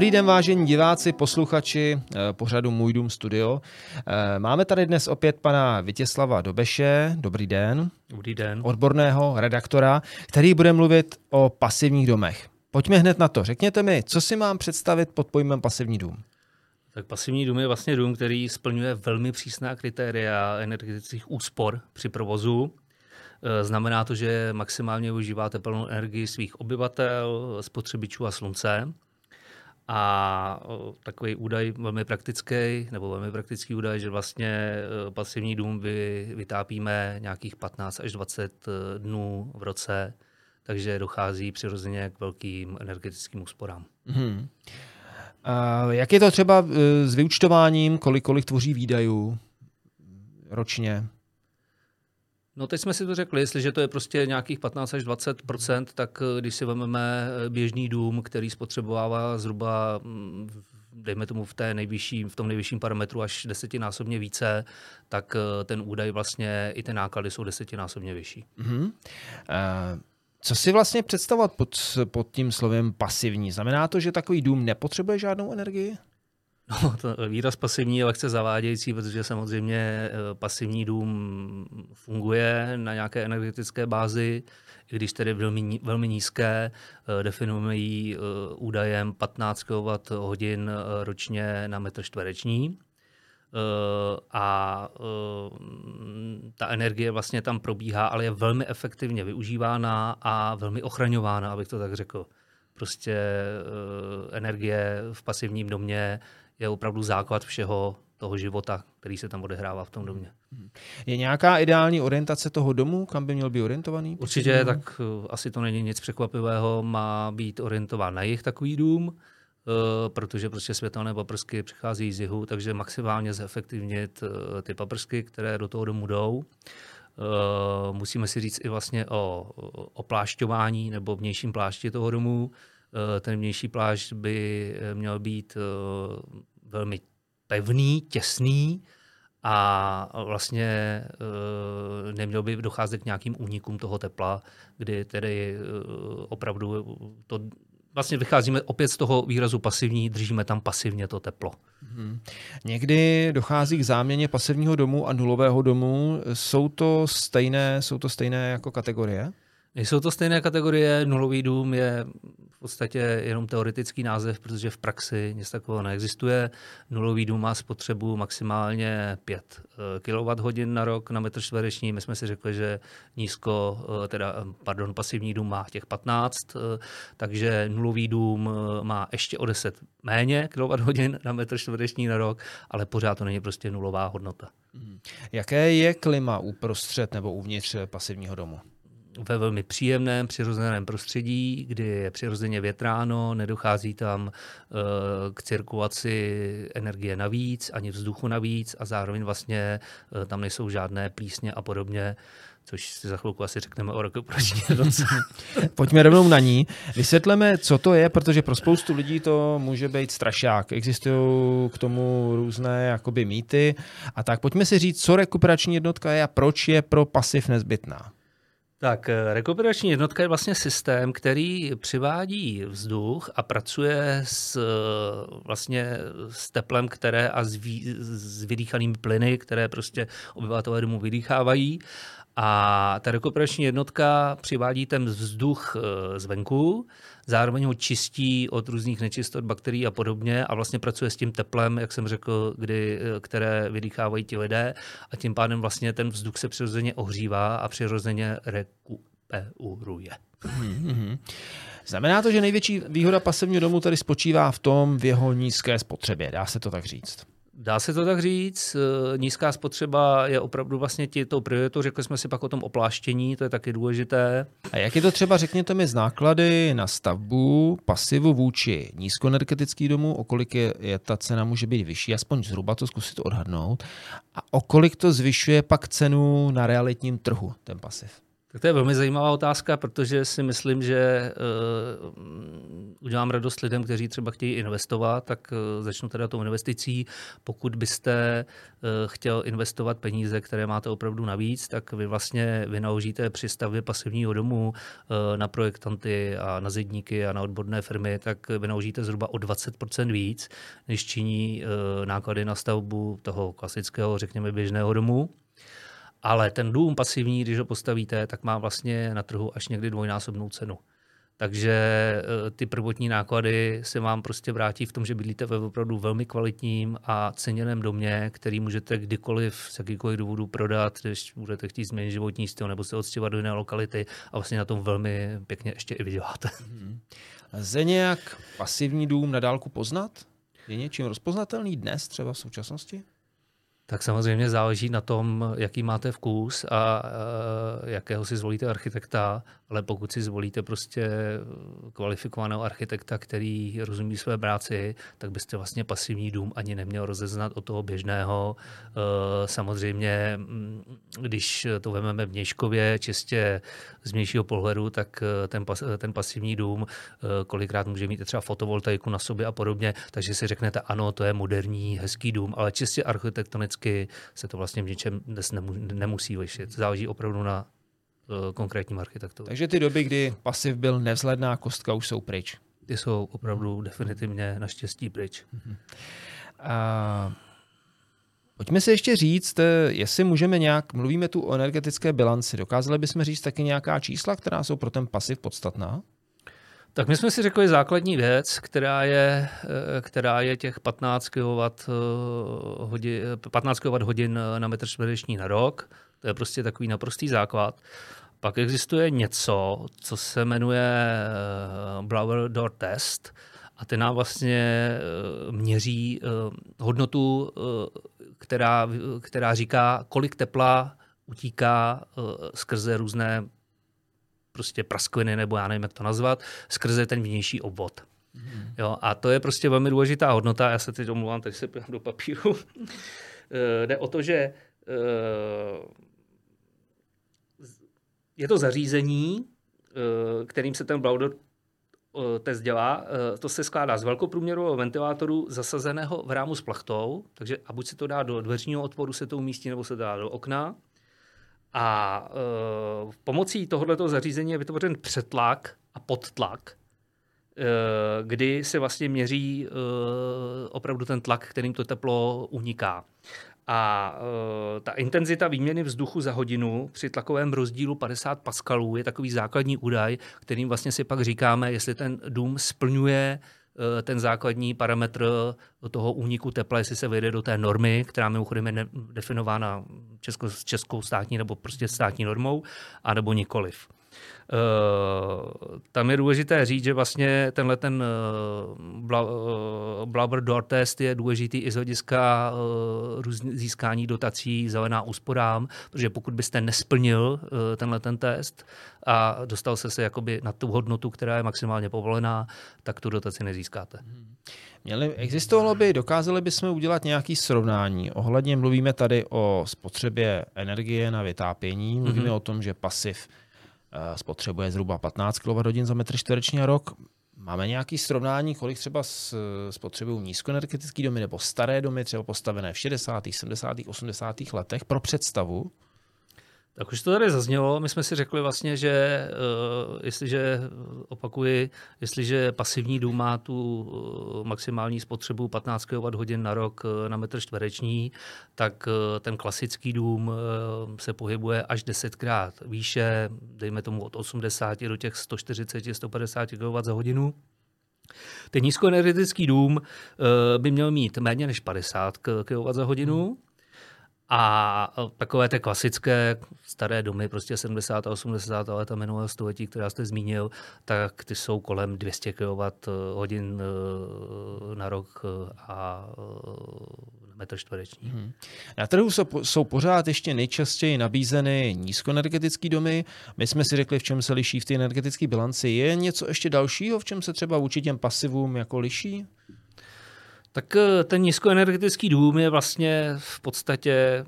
Dobrý den, vážení diváci, posluchači eh, pořadu Můj dům studio. Eh, máme tady dnes opět pana Vítězslava Dobeše. Dobrý den. Dobrý den. Odborného redaktora, který bude mluvit o pasivních domech. Pojďme hned na to. Řekněte mi, co si mám představit pod pojmem pasivní dům? Tak pasivní dům je vlastně dům, který splňuje velmi přísná kritéria energetických úspor při provozu. Eh, znamená to, že maximálně využíváte plnou energii svých obyvatel, spotřebičů a slunce. A takový údaj velmi praktický, nebo velmi praktický údaj, že vlastně e, pasivní dům vy, vytápíme nějakých 15 až 20 e, dnů v roce, takže dochází přirozeně k velkým energetickým úsporám. Hmm. A jak je to třeba e, s vyučtováním, kolik, kolik tvoří výdajů ročně? No teď jsme si to řekli, jestliže to je prostě nějakých 15 až 20% tak eh, když si vezmeme eh, běžný dům, který spotřebovává zhruba mm, dejme tomu v, té nejvyšší, v tom nejvyšším parametru až desetinásobně více, tak eh, ten údaj vlastně i ty náklady jsou desetinásobně vyšší. Mm-hmm. Uh... Co si vlastně představovat pod, pod tím slovem pasivní? Znamená to, že takový dům nepotřebuje žádnou energii? No, to výraz pasivní je lehce zavádějící, protože samozřejmě eh, pasivní dům funguje na nějaké energetické bázi, i když tedy velmi, velmi nízké, eh, definujeme ji eh, údajem 15 kWh ročně na metr čtvereční. A ta energie vlastně tam probíhá, ale je velmi efektivně využívána a velmi ochraňována, abych to tak řekl. Prostě energie v pasivním domě je opravdu základ všeho toho života, který se tam odehrává v tom domě. Je nějaká ideální orientace toho domu, kam by měl být orientovaný? Určitě, tak uh, asi to není nic překvapivého. Má být orientován na jich takový dům, uh, protože prostě světelné paprsky přichází z jihu, takže maximálně zefektivnit uh, ty paprsky, které do toho domu jdou. Musíme si říct i vlastně o oplášťování nebo vnějším plášti toho domu. Ten vnější plášť by měl být velmi pevný, těsný a vlastně e, nemělo by docházet k nějakým únikům toho tepla, kdy tedy e, opravdu to vlastně vycházíme opět z toho výrazu pasivní, držíme tam pasivně to teplo. Hmm. Někdy dochází k záměně pasivního domu a nulového domu. Jsou to stejné, jsou to stejné jako kategorie? Nejsou to stejné kategorie. Nulový dům je v podstatě jenom teoretický název, protože v praxi nic takového neexistuje. Nulový dům má spotřebu maximálně 5 eh, kWh na rok na metr čtvereční. My jsme si řekli, že nízko, eh, teda, eh, pardon, pasivní dům má těch 15, takže nulový dům má ještě o 10 méně kWh na metr čtvereční na rok, ale pořád to není prostě nulová hodnota. Mhm. Jaké je klima uprostřed nebo uvnitř pasivního domu? Ve velmi příjemném, přirozeném prostředí, kdy je přirozeně větráno, nedochází tam uh, k cirkulaci energie navíc, ani vzduchu navíc a zároveň vlastně uh, tam nejsou žádné plísně a podobně což si za chvilku asi řekneme o rekuperační jednotce. Pojďme rovnou na ní. Vysvětleme, co to je, protože pro spoustu lidí to může být strašák. Existují k tomu různé jakoby mýty. A tak pojďme si říct, co rekuperační jednotka je a proč je pro pasiv nezbytná. Tak eh, rekuperační jednotka je vlastně systém, který přivádí vzduch a pracuje s, eh, vlastně s teplem, které a s, vý, s vydýchanými plyny, které prostě obyvatelé domu vydýchávají. A ta rekuperační jednotka přivádí ten vzduch eh, zvenku, zároveň ho čistí od různých nečistot, bakterií a podobně a vlastně pracuje s tím teplem, jak jsem řekl, kdy, které vydýchávají ti lidé a tím pádem vlastně ten vzduch se přirozeně ohřívá a přirozeně rekuperuje. Mm-hmm. Znamená to, že největší výhoda pasivního domu tady spočívá v tom v jeho nízké spotřebě, dá se to tak říct? Dá se to tak říct, eh, nízká spotřeba je opravdu vlastně tí, tou prioritou, řekli jsme si pak o tom opláštění, to je taky důležité. A jak je to třeba, řekněte mi, z náklady na stavbu pasivu vůči nízkoenergetický domu, o kolik je, je ta cena může být vyšší, aspoň zhruba to zkusit odhadnout, a o kolik to zvyšuje pak cenu na realitním trhu, ten pasiv? Tak to je velmi zajímavá otázka, protože si myslím, že uh, udělám radost lidem, kteří třeba chtějí investovat, tak uh, začnu teda tou investicí. Pokud byste uh, chtěl investovat peníze, které máte opravdu navíc, tak vy vlastně vynaložíte při stavbě pasivního domu uh, na projektanty a na zedníky a na odborné firmy, tak vynaložíte zhruba o 20% víc, než činí náklady na stavbu toho klasického, řekněme, běžného domu. Ale ten dům pasivní, když ho postavíte, tak má vlastně na trhu až někdy dvojnásobnou cenu. Takže eh, ty prvotní náklady se vám prostě vrátí v tom, že bydlíte ve opravdu velmi kvalitním a ceněném domě, který můžete kdykoliv z jakýkoliv důvodu prodat, když budete chtít změnit životní styl nebo se odstěhovat do jiné lokality a vlastně na tom velmi pěkně ještě i vyděláte. Hmm. Lze nějak pasivní dům na dálku poznat? Je něčím rozpoznatelný dnes třeba v současnosti? tak samozřejmě záleží na tom, jaký máte vkus a jakého si zvolíte architekta, ale pokud si zvolíte prostě kvalifikovaného architekta, který rozumí své práci, tak byste vlastně pasivní dům ani neměl rozeznat od toho běžného. E, samozřejmě, mm, když to vezmeme v Měškově, čistě z vnějšího pohledu, tak e, ten, ten pasivní dům kolikrát může mít třeba fotovoltaiku na sobě a podobně, takže si řeknete, ano, to je moderní, hezký dům, ale čistě architektonicky se to vlastně v něčem dnes nemusí lišit. Záleží opravdu na konkrétním architektu. Takže ty doby, kdy pasiv byl nevzhledná kostka, už jsou pryč. Ty jsou opravdu definitivně naštěstí pryč. Uh, Pojďme si ještě říct, eh, jestli můžeme nějak, mluvíme tu o energetické bilanci, dokázali bychom říct taky nějaká čísla, která jsou pro ten pasiv podstatná? Tak my jsme si řekli základní věc, která je, eh, která je těch 15 kW, hodin, 15 kW hodin na metr čtvereční na rok. To je prostě takový naprostý základ. Pak existuje něco, co se jmenuje eh, Blower Door Test a ten nám vlastně eh, měří hodnotu, která, která říká, kolik tepla utíká skrze různé prostě praskliny, nebo já nevím, jak to nazvat, skrze ten vnější obvod. Mm. Jo, a to je prostě velmi důležitá hodnota. Já se teď omluvám, teď se do papíru. Eh, jde o to, že eh, je to zařízení, eh, kterým se ten Blauder test dělá. To se skládá z velkoprůměrového ventilátoru zasazeného v rámu s plachtou, takže a buď se to dá do dveřního otvoru, se to umístí, nebo se dá do okna. A uh, pomocí tohoto zařízení je vytvořen přetlak a podtlak, uh, kdy se vlastně měří uh, opravdu ten tlak, kterým to teplo uniká. A uh, ta intenzita výměny vzduchu za hodinu při tlakovém rozdílu 50 paskalů je takový základní údaj, kterým vlastně si pak říkáme, jestli ten dům splňuje Eh, ten základní parametr toho úniku tepla, jestli se vejde do té normy, která mimochodem je definována českou, českou státní nebo prostě státní normou, anebo nikoliv. Uh, tam je důležité říct, že vlastně tenhle ten bla, uh, Blabber Door test je důležitý i z hlediska získání dotací zelená úsporám, protože pokud byste nesplnil tenhle ten test a dostal se se jakoby na tu hodnotu, která je maximálně povolená, tak tu dotaci nezískáte. Měli, existovalo by, dokázali bychom udělat nějaké srovnání. Ohledně mluvíme tady o spotřebě energie na vytápění, mluvíme mm-hmm. o tom, že pasiv Eh, spotřebuje zhruba 15 kWh za metr čtvereční a rok. Máme nějaké srovnání, kolik třeba spotřebují nízkoenergetické domy nebo staré domy, třeba postavené v 60., 70., 80. letech pro představu? Tak už to tady zaznělo. My jsme si řekli vlastně, že uh, jestliže, opakuji, jestliže pasivní dům má tu uh, maximální spotřebu 15 kWh na rok uh, na metr čtvereční, tak ten klasický dům se pohybuje až desetkrát výše, dejme tomu od 80 do těch 140-150 kWh. Ten nízkoenergetický dům by měl mít méně než 50 kWh za hodinu. A takové ty klasické staré domy, prostě 70. a 80. leta minulého století, která jste zmínil, tak ty jsou kolem 200 kWh hodin eh, na rok eh, a eh, metr čtvereční. Hmm. Na trhu jsou, jsou pořád ještě nejčastěji nabízeny nízkoenergetické domy. My jsme si řekli, v čem se liší v té energetické bilanci. Je něco ještě dalšího, v čem se třeba vůči těm pasivům jako liší? Tak ten nízkoenergetický dům je vlastně v podstatě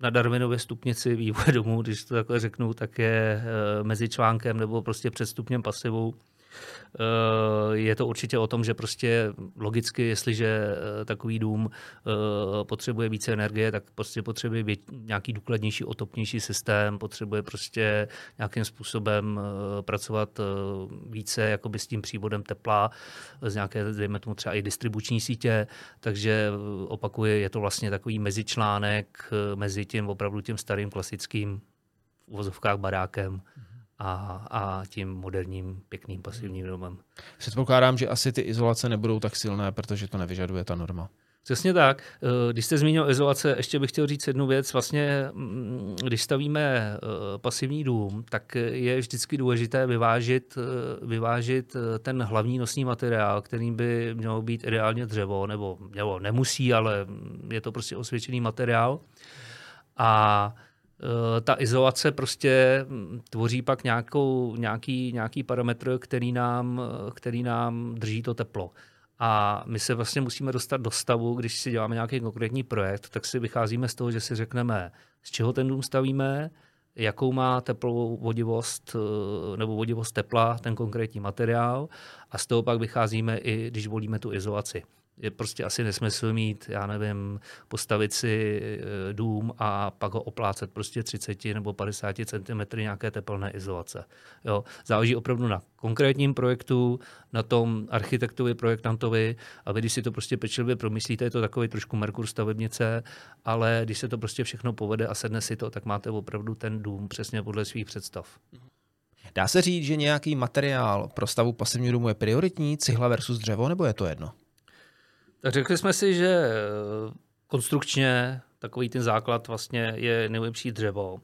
na Darwinově stupnici vývoje domů, když to takhle řeknu, tak je mezi článkem nebo prostě před stupněm pasivou. Eh, je to určitě o tom, že prostě logicky, jestliže eh, takový dům eh, potřebuje více energie, tak prostě potřebuje nějaký důkladnější, otopnější systém, potřebuje prostě nějakým způsobem pracovat více jakoby s tím přívodem tepla, z nějaké, dejme tomu třeba i distribuční sítě, takže opakuje, je to vlastně takový mezičlánek mezi tím opravdu tím starým klasickým uvozovkách barákem. Mm a, a tím moderním, pěkným pasivním domem. Předpokládám, že asi ty izolace nebudou tak silné, protože to nevyžaduje ta norma. Přesně tak. Eh, když jste zmínil izolace, ještě bych chtěl říct jednu věc. Vlastně, mm, když stavíme eh, pasivní dům, tak je vždycky důležité vyvážit, eh, vyvážit ten hlavní nosný materiál, kterým by mělo být ideálně dřevo, nebo, nebo nemusí, ale je to prostě osvědčený materiál. A ta izolace prostě hm, tvoří pak nějakou, nějaký, nějaký parametr, který nám, eh, který nám drží to teplo. A my se vlastně musíme dostat do stavu, když si děláme nějaký konkrétní projekt, tak si vycházíme z toho, že si řekneme, z čeho ten dům stavíme, jakou má teplovou vodivost eh, nebo vodivost tepla ten konkrétní materiál a z toho pak vycházíme i, když volíme tu izolaci je prostě asi nesmysl mít, já nevím, postavit si eh, dům a pak ho oplácet prostě 30 nebo 50 cm nějaké teplné izolace. Jo. Záleží opravdu na konkrétním projektu, na tom architektovi, projektantovi a vy, když si to prostě pečlivě promyslíte, je to takový trošku Merkur stavebnice, ale když se to prostě všechno povede a sedne si to, tak máte opravdu ten dům přesně podle svých představ. Dá se říct, že nějaký materiál pro stavu pasivního domu je prioritní, cihla versus dřevo, nebo je to jedno? Tak řekli jsme si, že eh, konstrukčně takový ten základ vlastně je nejlepší dřevo.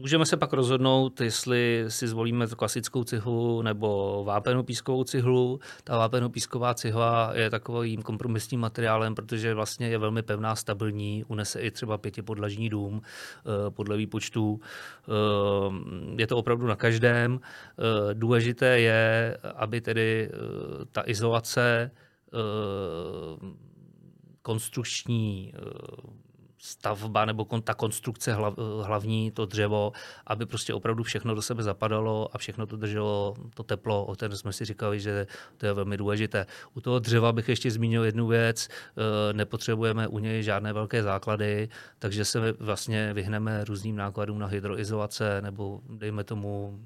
Eh, můžeme se pak rozhodnout, jestli si zvolíme klasickou cihlu nebo vápenou pískovou cihlu. Ta vápenou písková cihla je takovým kompromisním materiálem, protože vlastně je velmi pevná, stabilní, unese i třeba pětipodlažní dům eh, podle výpočtu. Je to opravdu na každém. Důležité je, aby tedy ta izolace konstrukční stavba nebo ta konstrukce hlavní, to dřevo, aby prostě opravdu všechno do sebe zapadalo a všechno to drželo to teplo, o kterém jsme si říkali, že to je velmi důležité. U toho dřeva bych ještě zmínil jednu věc, e, nepotřebujeme u něj žádné velké základy, takže se vlastně vyhneme různým nákladům na hydroizolace nebo dejme tomu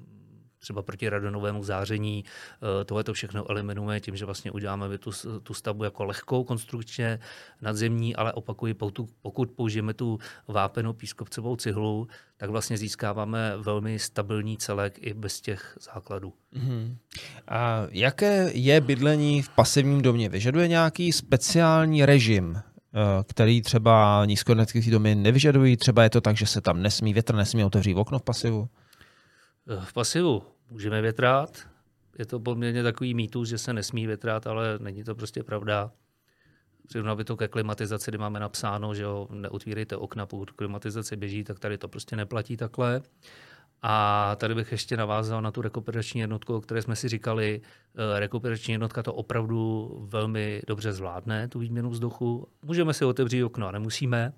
třeba proti radonovému záření. Eh, tohle to všechno eliminuje tím, že vlastně uděláme tu, tu stavbu jako lehkou konstrukčně nadzemní, ale opakuji, pokud použijeme tu vápenou pískovcovou cihlu, tak vlastně získáváme velmi stabilní celek i bez těch základů. Mm-hmm. A jaké je bydlení v pasivním domě? Vyžaduje nějaký speciální režim, eh, který třeba nízkoenergetické domy nevyžadují? Třeba je to tak, že se tam nesmí větr, nesmí otevřít okno v pasivu? V pasivu můžeme větrát. Je to poměrně takový mýtus, že se nesmí větrát, ale není to prostě pravda. Přirovnal by to ke klimatizaci, kdy máme napsáno, že jo, neutvírejte okna, pokud klimatizace běží, tak tady to prostě neplatí takhle. A tady bych ještě navázal na tu rekuperační jednotku, o které jsme si říkali. Eh, rekuperační jednotka to opravdu velmi dobře zvládne, tu výměnu vzduchu. Můžeme si otevřít okno nemusíme,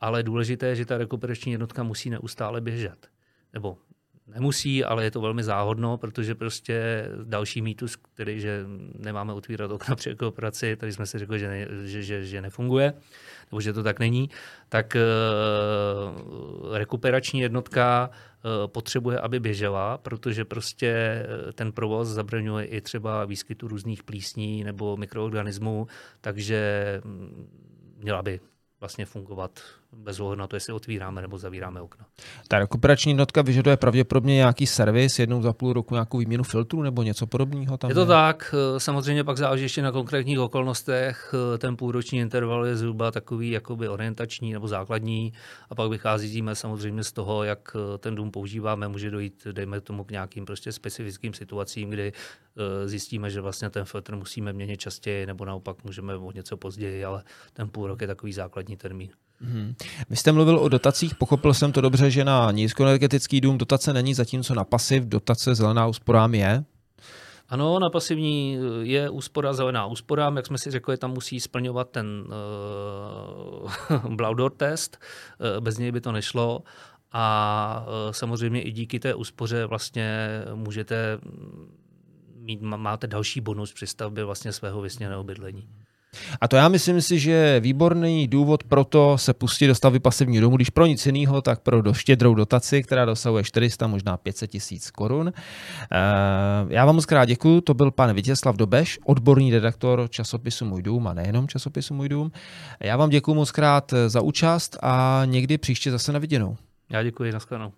ale důležité je, že ta rekuperační jednotka musí neustále běžet. Nebo nemusí, ale je to velmi záhodno, protože prostě další mýtus, který, že nemáme otvírat okna při operaci, tady jsme si řekli, že, ne, že, že, že nefunguje, nebo že to tak není, tak uh, rekuperační jednotka uh, potřebuje, aby běžela, protože prostě eh, ten provoz zabraňuje i třeba výskytu různých plísní nebo mikroorganismů, takže mm, měla by vlastně fungovat bez ohledu na to, jestli otvíráme nebo zavíráme okna. Ta rekuperační jednotka vyžaduje pravděpodobně nějaký servis, jednou za půl roku nějakou výměnu filtru nebo něco podobného tam? Je to je? tak, samozřejmě pak záleží ještě na konkrétních okolnostech. Ten půlroční interval je zhruba takový jakoby orientační nebo základní a pak vycházíme samozřejmě z toho, jak ten dům používáme. Může dojít, dejme tomu, k nějakým prostě specifickým situacím, kdy zjistíme, že vlastně ten filtr musíme měnit častěji nebo naopak můžeme o něco později, ale ten půl rok je takový základní termín. Hmm. Vy jste mluvil o dotacích, pochopil jsem to dobře, že na nízkoenergetický dům dotace není, zatímco na pasiv dotace zelená úsporám je? Ano, na pasivní je úspora, zelená úspora. Jak jsme si řekli, tam musí splňovat ten uh, Blaudor test. Uh, bez něj by to nešlo. A samozřejmě i díky té úspoře vlastně můžete mít, máte další bonus při stavbě vlastně svého vysněného bydlení. A to já myslím si, že je výborný důvod pro to se pustit do stavby pasivního domu, když pro nic jiného, tak pro do štědrou dotaci, která dosahuje 400, možná 500 tisíc korun. Eh, já vám moc krát děkuji, to byl pan Vítězslav Dobeš, odborný redaktor časopisu Můj dům a nejenom časopisu Můj dům. Já vám děkuji moc krát za účast a někdy příště zase na viděnou. Já děkuji, nashledanou.